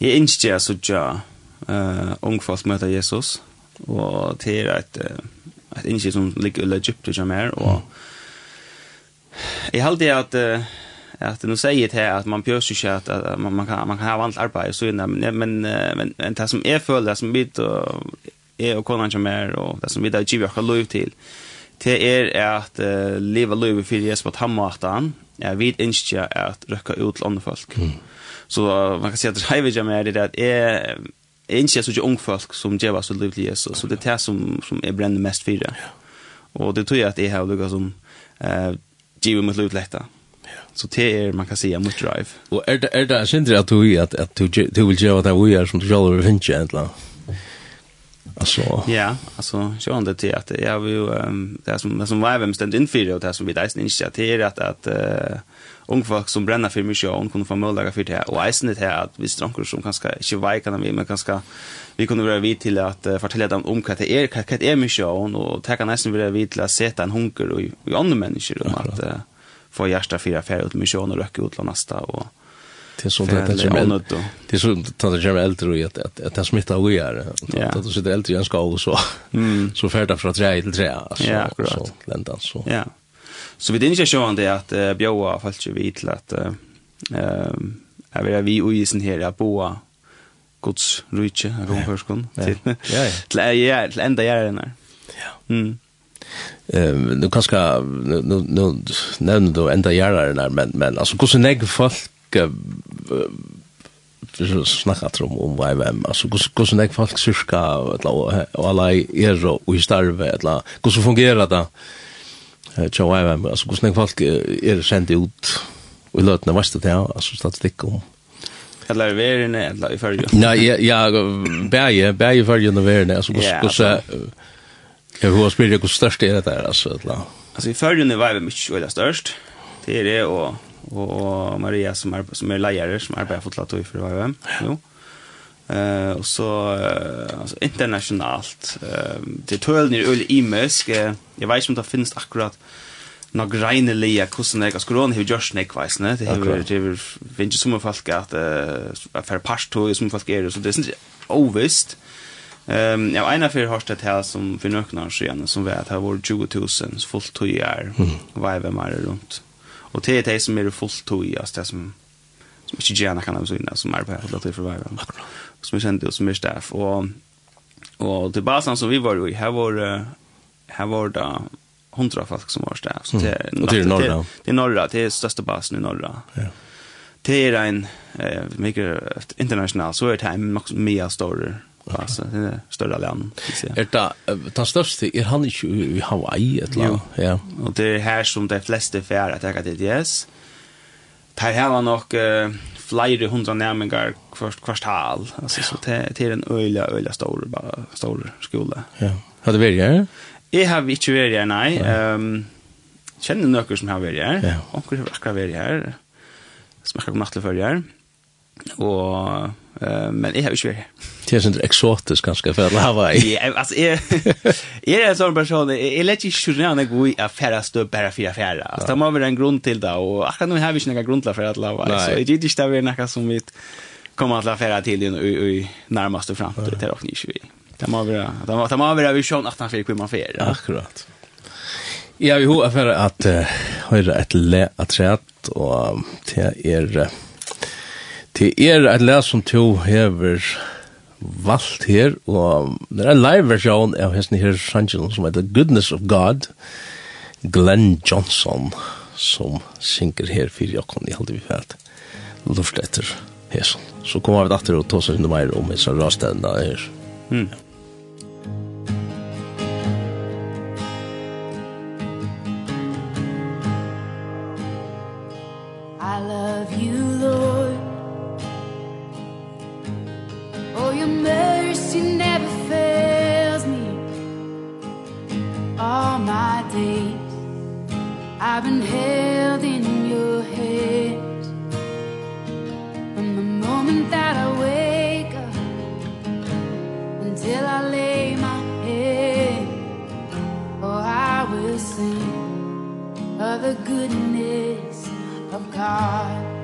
är inte så ja eh ungefär möta Jesus och det är ett ett initiativ som ligger legit till jamär och Jag hade att att nu säger det att man pjörs ikke att, at man man kan man kan ha vant arbete så innan men men men, men det som är føler, det som bit och är och konan som är och det som vi da giver har lov till det är att uh, leva livet för Jesus på tammaten, jag vet inte att rycka ut til andre folk. Mm. så man kan si att driver jag med det att är inte så ung folk som gjør oss liv til Jesus så det är det som som jeg brenner mest for. Det och det tror jag att det är här som eh giver mot livet lättare Så det er, man kan säga mot drive. Och är det är det synd att du att at du du vil gjøre det vi är som du själv vill finna egentlig? Alltså ja, alltså så ändå det att jag vill ehm det som det som var vem ständ inför och det som vi där inte det är att att uh, ung folk som bränner för mycket och kunde få möjlighet för det och isen det här att vi strånkar som kanske inte vet kan vi men kanske vi kunde vara vid till att uh, fortälla dem om vad det är vad det är mycket och ta kan nästan vara vid till att sätta en hunker och i andra människor om att få hjärsta fyra färg ut mission och röka ut nästa och det är så det är det är så att det är äldre och att att, att det smittar och gör att det sitter äldre i en skål så så färda från trä till trä alltså så lända så ja så vi det inte det att att uh, bjöa fallet vi till att ehm är vi vi och isen här att boa Guds rike, Romhörskon. Ja, ja. Till enda gärna. Ja. Mm. Ehm nu kanske nu nu nämnde då ända järar där men men alltså hur så nägg folk så snacka om om vad vem alltså hur hur så nägg folk syska eller alla är så vi starve eller hur så fungerar det så vad vem alltså hur så nägg folk är sent ut och låtna vart det alltså statistik om Eller verene, eller i fyrgen? Nej, ja, bæje, bæje fyrgen og verene, altså, hos, Jag hur spelar det hur störst är det där alltså eller? Alltså i förrjun var det mycket eller störst. Det är det och och Maria som är som är lärare som arbetar för Latoy för vad Jo. Eh och så alltså internationellt. Ehm det tål ni öl imisk. Jag vet inte om det finns akkurat nog greine leja kussen jag skulle hon hur just neck vet ne det hur det hur vinge som folk att för past to som folk är så det är inte ovist Ehm ja einer för har det här som för några år sedan som vet har varit var 20000 fullt tog är vad är mer runt. Och det är det som är fullt tog är det som som inte gärna kan avsyn som är på att det för vibe. Som vi kände som är staff och och det basen som vi var i här var här var det hundra folk som var staff så det är det är norra. Det är norra, det är största basen i norra. Ja det är en eh mycket internationell så är det en mycket mer stor Ja, så det är större land. Är det den största, är han inte i Hawaii ett land? Ja. Och det är här som de flesta fär att äga till yes. Där här var nog uh, flera hundra närmingar först kvartal. Alltså, så det är en öliga öliga stor, bara, stor skola. Ja. Har du varit här? Jag har inte varit här, nej. Um, känner några som har varit här. Ja. Och har akkurat varit här. Smakar på nattlig förr här. Och Uh, men jeg har ikke vært her. Det er sånn eksotisk ganske for Hawaii. Ja, altså, jeg, jeg er en sånn person, jeg, jeg lett ikke skjønne han jeg går i affæra støv bare fire affæra. Altså, det må være en grunn til det, og akkurat nå har vi ikke noen grunn til affæra til Hawaii, så jeg gir ikke det være noe som vi kommer til affæra til i i, i nærmeste fremtid, det er også ikke vi. Det må være, det må, det må være visjon at han fikk man fer. Akkurat. Ja, vi har affæra at høyre et le at og det er... Uh, Det er et les som to hever valgt her, og det er en live versjon av hesten her sangen som heter Goodness of God, Glenn Johnson, som synger her for jokken i halde vi fælt luft etter hesten. Så kommer vi etter og tås oss inn i meir om hesten rastedna her. Mm. Ja. all my days. I've been held in your hands. From the moment that I wake up Until I lay my head Oh, I will sing of the goodness of God.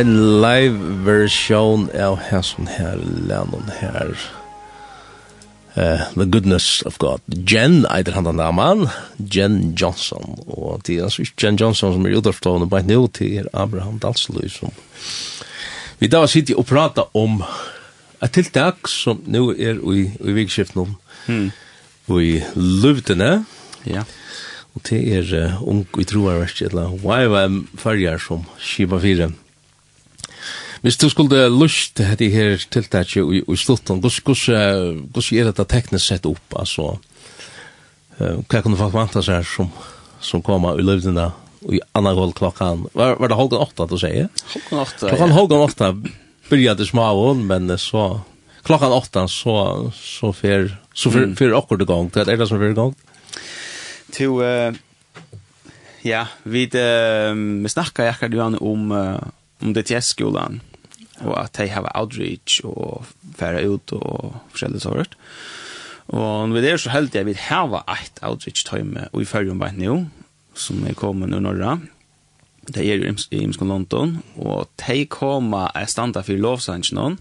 en live version av hæsson her, lennon her. Uh, the Goodness of God. Jen eitir han denne man, Jen Johnson. Og det er altså ikke Jen Johnson som er utavstående, bare nå til er Abraham Dalsløy som... Vi da sitter og prater om et tiltak som nå er i, i vikskiften om, mm. i løvdene. Ja. Og det er uh, ung i troarverst, eller YVM-farger som skipa fire. Hvis du skulle lyst til dette her tiltaket i, i slutten, hvordan er dette teknisk sett opp? Altså, hva kunne folk vanta seg som, som kommer i løvdina i annan gål klokkan? Var, var det halvgan åtta du sier? Halvgan åtta, ja. Klokkan halvgan åtta byrjade småvån, men så klokkan åtta så, så fer så fer, mm. fer akkurat til. Det er det som fer gang? Til, uh, ja, vi, uh, vi snakka jakka du om, uh, om DTS-skolan og at de har outreach og fære ut og forskjellige sånt. Og vi er så heldig at vi har et outreach-tøyme og i følge om nå, som er kommet nå norra. Det er jo i Imskon London, og de kommer er standa for lovsangen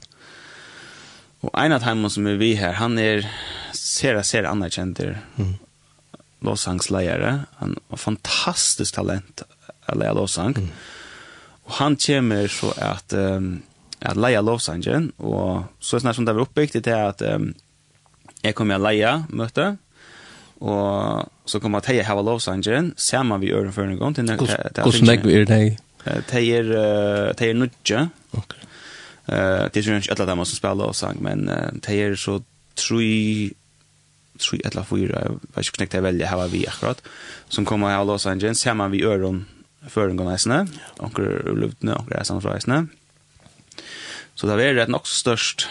Og en av dem som er vi her, han er ser ser anerkjenter mm. lovsangsleiere. Han har fantastisk talent å leie lovsang. Mm. Og han kommer så at um, at leia lovsangen, og så snart som det var oppbygd til at um, jeg kom med leia møte, og så kom at jeg hava lovsangen, sammen vi øren før en gang. Hvordan legger vi er det? Det er, det er nødje. Ok. Uh, det er ikke alle dem som spiller lovsang, men uh, det er så tre tre eller fyra, jeg vet ikke hvordan jeg velger her vi akkurat, som kommer her av Los Angeles, ser man vi øren før en gang eisene, anker uluvtene, anker eisene fra eisene. Så det er et nok størst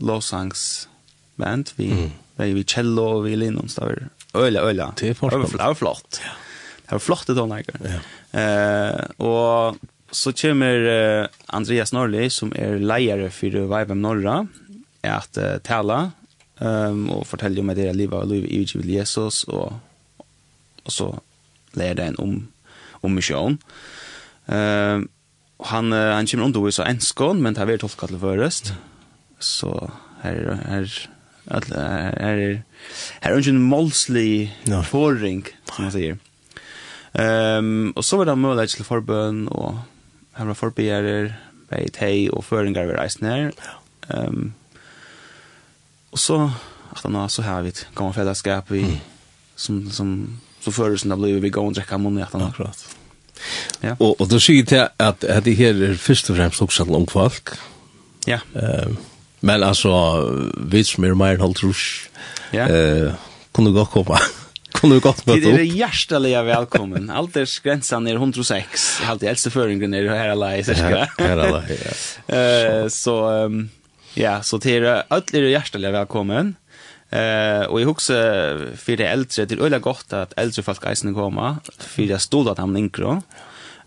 lovsangsband. Vi, mm. vi, vi cello og vi linons. Det var øyla, øyla. Det er var, det var flott. Ja. Det var flott det tonleikere. Ja. Eh, og så kommer eh, Andreas Norli, som er leier for Vibem Norra, at uh, tala um, og fortelle om at det er livet og livet i utgivet Jesus, og, og så lærer det en om, om misjon. Um, han uh, han kommer under så enskån, men det har vært tolka til først. Så her her her, her her her er ikke en målslig forring som man sier. Um, og så var det mulighet til forbøn og her var forbegjærer bei tei og føringar ved reisen her. Um, og så at han så har vi et gammelt fellesskap vi som som så fører som det blir vi går og drekker munn i at han akkurat. Ja. Og, og du sier til at, at det her er først og fremst også en ung folk. Ja. Uh, men altså, vi som er mer enn halvt rush, ja. uh, kunne godt komme. kunne godt møte opp. Det er hjertelig velkommen. Aldersgrensen er 106. Helt i eldste føringen er her alai, cirka. Her alai, ja. Så, um, ja, så til alle er hjertelig velkommen. Eh och jag huxar för det äldre till öliga gott att äldre folk eisen komma för det stod att han inkro.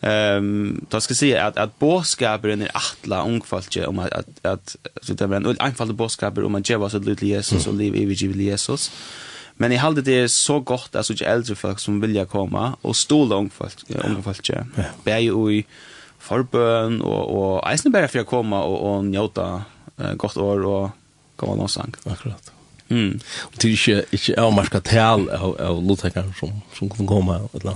Ehm då ska se att att boskapen är attla ungfolket om att att att så det är en enfaldig boskapen om att ge oss ett litet Jesus och liv evigt liv Jesus. Men jag hade det så gott alltså inte äldre folk som vill jag komma och stod ungfolk ungfolket. Bär ju i förbön och och eisen bara för att komma och och njuta gott år och komma någonstans. Akkurat. Mm. Och det är inte inte avmarska tal av av lotekar som som kan komma Eller.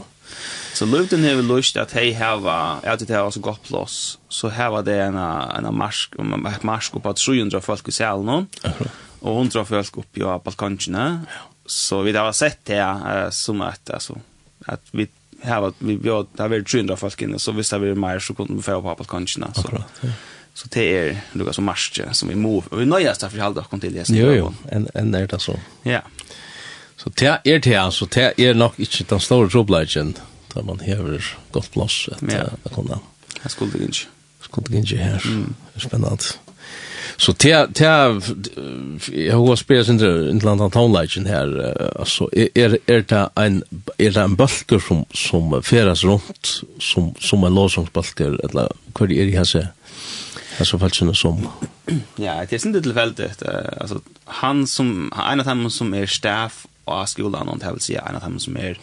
Så luften har lust att hej hava, att det har så gott plås, Så hava det en en marsk en marsk på 300 folk i salen och 100 folk uppe i balkongerna. Så vi har sett det som att alltså att vi hava vi vi har där 300 folk inne så visst har vi mer så kunde vi få på balkongerna så. Akkurat. Ja. Så det er Lukas som Marsche som vi må, og vi nöjas derfor halde oss til det. Jo, jo. En, en er det så. Ja. Så det er det altså, Det er nok ikke den store trobladjen, da man hever godt plass att ja. äh, kunne. Jeg skulle det ikke. Skulle det inte här. Mm. spennende. Så det det jeg har spelat inte inte landan townligen här alltså er, er det en er det en bølger som som färas rundt, som som en låsangsbølger, eller hva er det här så Alltså fallet som. Ja, det är inte tillfälligt. Alltså han som en av dem som är staff av skolan och det vill säga en av dem som är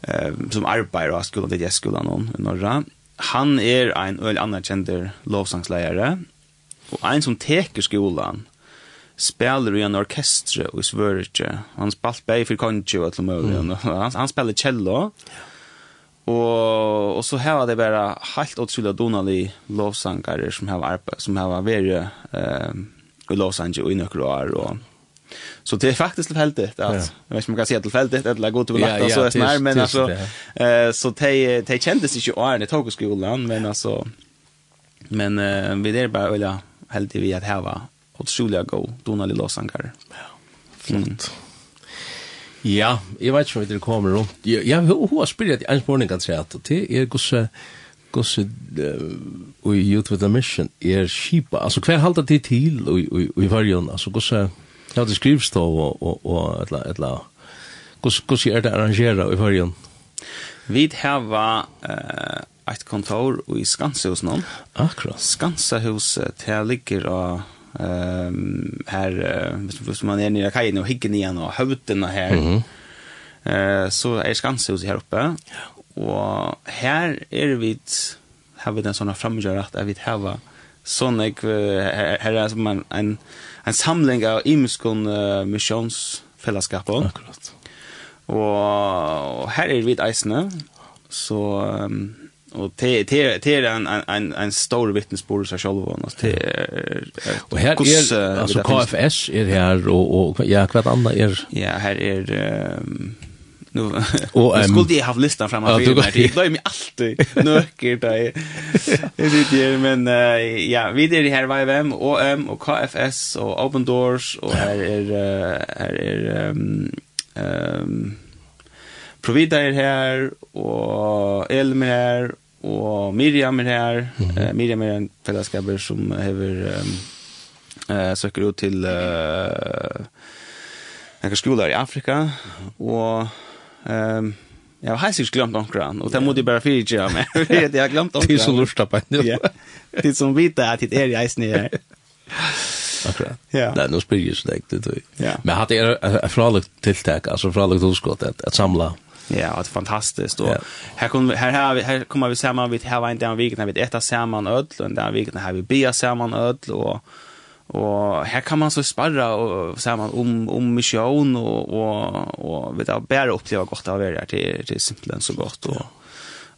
eh som arbetar av skolan det är skolan någon i norra. Han är en öl annan känder lovsångslärare och en som teker skolan spelar i en orkester i Sverige. Han spelar bäj för konjo och möjligt. Han spelar cello. Ja Og, och så här det bara helt utrolig donalig lovsångare som har arbetat som har varit eh, i Los Angeles i några år och så det är faktiskt tillfälligt att ja. Jeg vet inte man kan säga tillfälligt eller gå till natten ja, så er snær, men alltså eh så det det kändes inte år när tog i skolan men alltså men eh, vi er bara veldig helt vi att här var utrolig god donalig lovsångare. Ja. Flott. Mm. Ja, jeg vet ikke om det kommer rundt. Jeg, jeg har spyrt en spørning kan si at det er gosse gosse i Youth with a Mission er skipa. Altså, hver halda det til og i varjon? Altså, gosse ja, det skrivs da og, og, og etla, etla. Gosse, gosse er det arrangera i varjon? Vi har uh, et kontor i Skansehus nå. Akkurat. Skansehuset, det ligger og Ehm här visst man är nere kajen och higgen igen och höften här. Mm. Eh så är skanshus här uppe. Och här är vi har vi den såna framgöra att vi har sån jag här är som en en en samling av imskon uh, missionsfällskap. Akkurat. Och, här är vi ett isne så um, Och det det det är en en en stor vittnesbörd så själva alltså det är och här är alltså KFS är här och och ja kvart andra är ja här är nu och skulle jag ha listan framme för mig det glömmer alltid. Nöker det. det det men ja vi det? Här var vem och um och KFS och Open Doors och här är här är ehm Provida er her, og Elm er her, og Miriam er her. Mm uh, Miriam er en fellesskaper som hever um, uh, søker ut til uh, en skola i Afrika, og um, jeg har helt glemt omkran, og det måtte jeg bare fyre ikke av meg, jeg har glemt omkran. Tid som lurta på henne. Tid som vita at det er jeg snig her. Akkurat. Ja. Nej, nu spyr ju så det. Men hade jag ett förlag tiltak, altså förlag tillskott at att samla Ja, det är fantastiskt. Och här kommer här här här kommer vi samman vid här var inte en vik när vi äter samman öl och den veckan här vi bia samman öl och och här kan man så sparra och samman om om mission och och och vet jag bära uppleva gott av det till till simpelt så gott och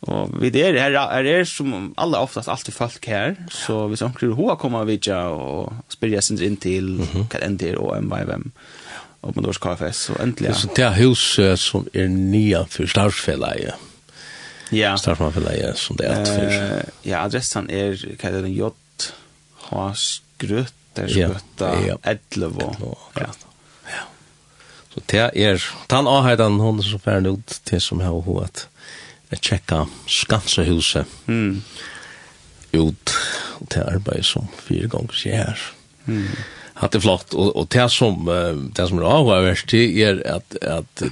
Och vi där här är det som alla oftast alltid folk här så vi som skulle hoa vi ja och spela sin in till kan ända och en vem opp med Norsk KFS, så endelig. Så det er huset som er nye for Starsfellet, ja. Starsfellet, som det er alt for. ja, adressen er, hva er det, J, H, Skrøt, der Skrøtta, Edlev og Ja. Så det er, den avhøyden, hun er så ferdig ut til som har hun at tjekka skansehuset mm. ut til arbeid som fire ganger sier her. Mm hatt det flott. Og, og det som uh, det som er avhverst, det er at, at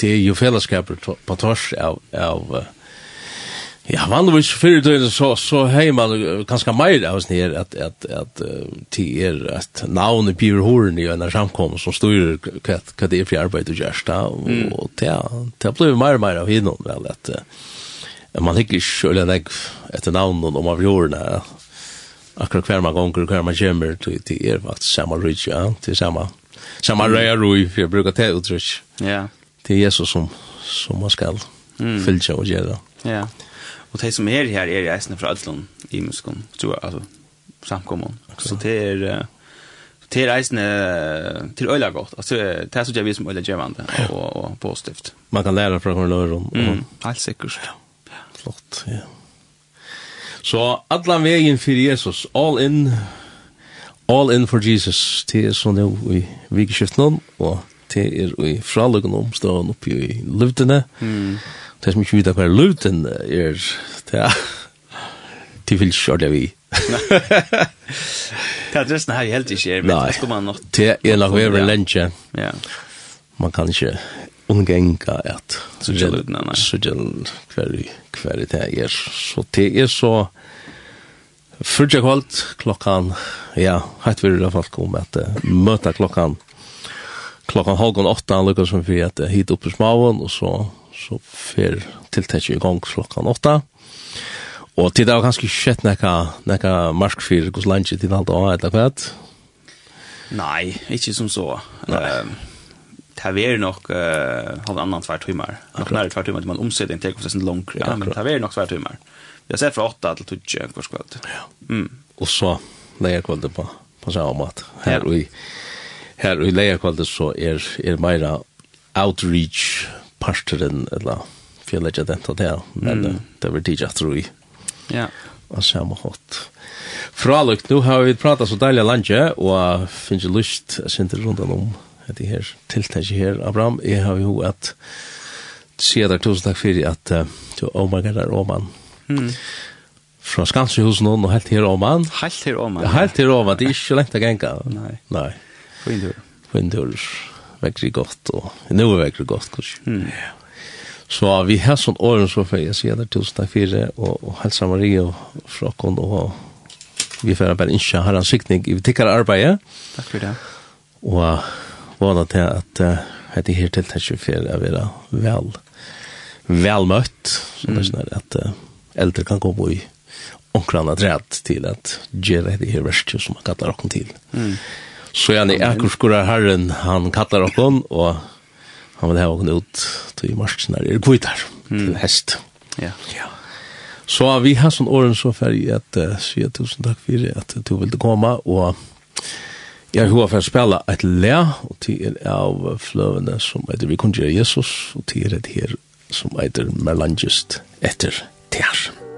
det är ju fällskapet på tors av av uh, Ja, vanligvis fyrir døgnet så, så hei man ganske meir av oss nir at, at, at uh, ti er at navnet blir horen i en samkom som styrer hva, hva det er for arbeid du gjørst da, og og det blir meir og meir av hinnom vel at uh, man hikker ikke sjølg enn etter navnet om av jordene, her, akkurat hver man gonger, hver man kommer, det er faktisk samme rydde, ja, det er samme, samme røya røy, for jeg bruker det uttrykk. Ja. Det er Jesus som, som man skal mm. fylltja og gjøre. Ja. Og de som er her, er reisende fra Ødlund, i muskon, tror jeg, altså, samkommun. Så det er, det er reisende til øyla godt, altså, det er så gjør vi som øyla gjevande og, og positivt. Man kan lære fra hverandre, og, mm. helt sikkert. Ja. Flott, ja. Så allan vegin fyrir Jesus, all in, all in for Jesus, det er sånn jo i vikeskiften og det er i fraløkken omstående oppi i løvdene. Mm. Det som ikke vet hva løvden er, det er, det vil ikke ordentlig vi. Det er adressen her helt ikke, men det skal man nok. Det er nok over lenge. Ja. Man kan ikke ungenga at sugel hver hver det er så det er så Fyrtja kvalt klokkan, ja, hatt vi i alla fall kom at møta klokkan klokkan halvgån åtta, han som vi at hit oppe i smaven, og så, så fer tiltekje i gong klokkan åtta. Og det var kanskje skjett nekka, nekka marsk fyrir hos landje til halda og eller kvart? Nei, ikke som så. Nei. Um, taver nok uh, halv annan tvær timmar. Nok nær tvær timmar man omsetning tek oss en lång ja, men taver nok tvær timmar. Vi har sett fra 8 til 12 kvart kvart. Ja. Mm. Og så leier kvalt på på samme måte. Her ja. i her i leier kvalt så er er meira outreach parsteren eller fjellet den til det, men mm. det var DJ tror jeg. Ja. Og samme hot. Fralukt, nu har vi pratat så deilig landet, og finnes jo lyst, jeg synes rundt om at det her tiltaket her, Abraham, jeg har jo at sier deg tusen takk for at du omganger der Åman. Mm. Fra Skanshusen og helt her Åman. Helt her oman. Ja, helt her Åman. det er ikke lengt å genga. Nei. Nei. Fin tur. Fin tur. Vekker godt, og nå er vekker godt, kanskje. Mm. Så vi har sånn åren så for jeg sier deg tusen takk for det, og, og helsa Marie og Frokon, og vi får bare ikke ha en sikning i tikkere arbeidet. Takk for det. Og vana til at uh, det her tiltakje for å være vel, vel møtt, så det er sånn at uh, eldre kan gå på i omkran træd til at gjøre det her verste som han kallar okken til. Mm. Så jeg er akkurat herren han kallar okken, og han vil ha okken ut til marsjen her, er kvitar, mm. til hest. Ja. ja. Så vi har sånn åren så ferdig at uh, sier tusen takk for at du ville komme, og Jeg har for å spille et le, og til er av fløvene som heter Vi kunne gjøre Jesus, og til er det her som heter Merlangest etter Tjær.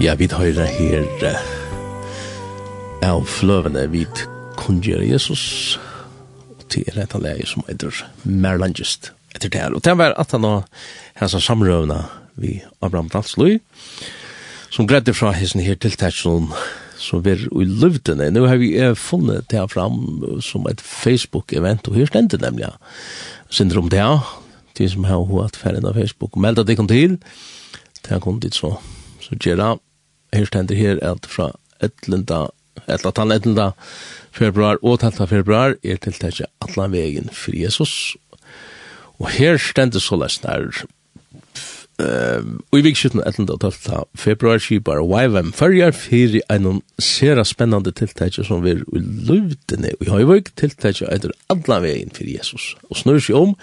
Ja, vi høyrer her uh, av fløvene. Vi kunngjør Jesus. Til er et leie som heter Merlangest etter det her. Og det var at han har hans samrøvna vi Abraham Dalsløy som gredde fra hessen her til Tetslund som vi er i løvdene. Nå har vi funnet det her fram som et Facebook-event og her stendte nemlig syndrom det her de som har hatt ferdig av Facebook meldet det kom til. Det har kommet dit så så gjør det her stender her at fra etlenda, etla tann etlenda februar og tanta februar er tiltakje atlan vegin fri Jesus. Og her stender så lest der og i vikskjuten etlenda og tanta februar skipar YVM fyrjar fyrir einon sera spennande tiltakje som vi er i løvdene og i høyvøk tiltakje etter atlan vegin fri Jesus. Og snur seg om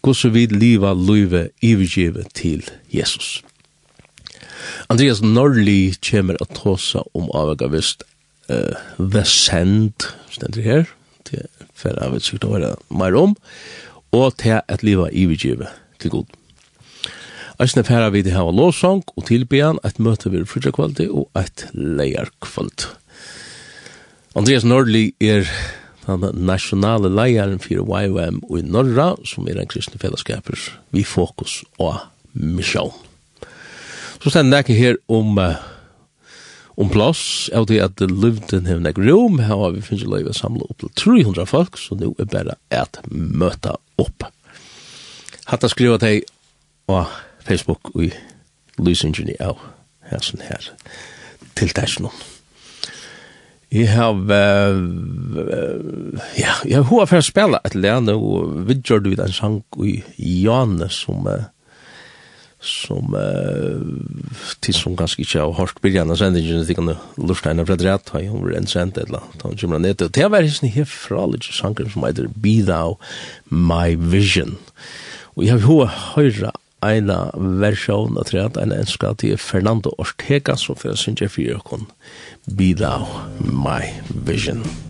hvordan vi liva løyve ivergivet til Jesus. Andreas Norli kommer at tåsa om avvega vist uh, Vesend, stender her, til fer av et sykt å høre mer om, og til at liva ivigive til god. Eisne færa vi til hava låsang og tilbyan et møte ved frutjakvaldi og et leierkvald. Andreas Norli er den nasjonale leieren for YWM og i Norra, som er en kristne fellesskaper, vi fokus og misjon. Så stend det ikke her om uh, om plass, av det at Luften har nek rom, her har vi finnes løyve samla opp til 300 folk, så nå er bare et møte opp. Hatt Hatta skriva til på Facebook og i lysingene av her sånn her tiltaksen om. Jeg har, uh, ja, jeg har hva for å spille et lene, og vi gjør det en sang i Jane som uh, som eh tid som ganske ikke har hørt begynnende sendingen, det kan lufta henne fra drett, har hun en sendt et eller annet, hun kommer ned, til det har vært sånn her fra litt sanger som heter Be Thou My Vision, og jeg har hva hørt en versjon av treet, en ønske til Fernando Ortega, som fører sin kjefyr, Be Thou My Vision. Be Thou My Vision.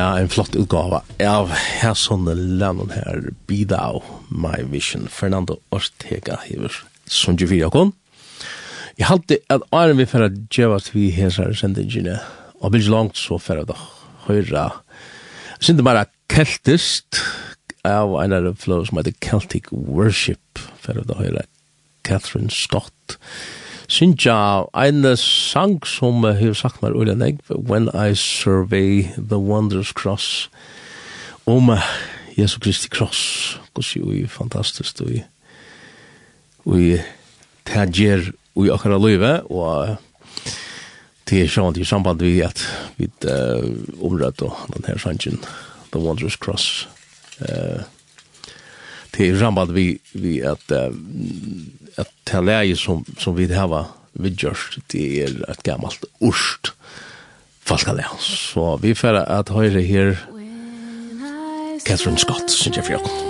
Ja, en flott utgave av her sånne lennon her, Bidao, My Vision, Fernando Ortega hever, som du fyrir okon. Jeg halte at æren vi fyrir djevast vi hesar sendingene, og vil langt så fyrir da høyra. Sindi bara keltist, av en av flow som heter Celtic Worship, fyrir da høyra Catherine Scott, Sinja, en sang som har sagt meg ulla negv, When I Survey the Wondrous Cross, om Jesu Kristi Cross, gos jo i fantastisk, og i, og i tægjer i akkara løyve, og det er sånn i samband vi at vi uh, omrød og den her sangen, The Wondrous Cross, uh, det er samband vi, vi at uh, at det läge som, som vi har vidgjørst, det er et gammalt orst falskaleg. Så vi får at høyre her Catherine Scott, synes jeg for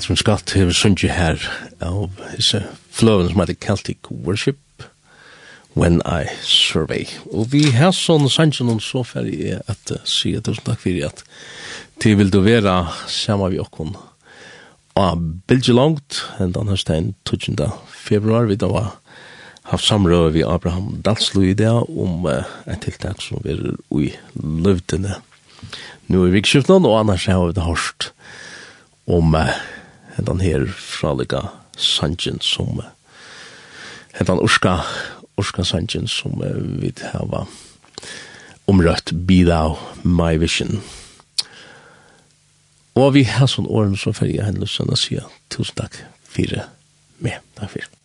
Catherine Scott hefur sungi her av hisse fløven som heter Celtic Worship When I Survey. Og vi har sånn sannsyn og så ferdig er at si tusen takk fyrir at til vil du vera saman vi okkon og bilgi langt enn den høstein 12. februar vi da var haft samrøy vi Abraham Dalslu i det om uh, en tiltak som vi er ui løvdene. nu i vi og annars har vi det hørst om uh, hentan her fralika sanjen som hentan urska urska sanjen som vi hava omrøtt Be Thou My Vision. Og vi har sånn åren så fyrir jeg hendelsen å si tusen takk for meg. Takk fyrir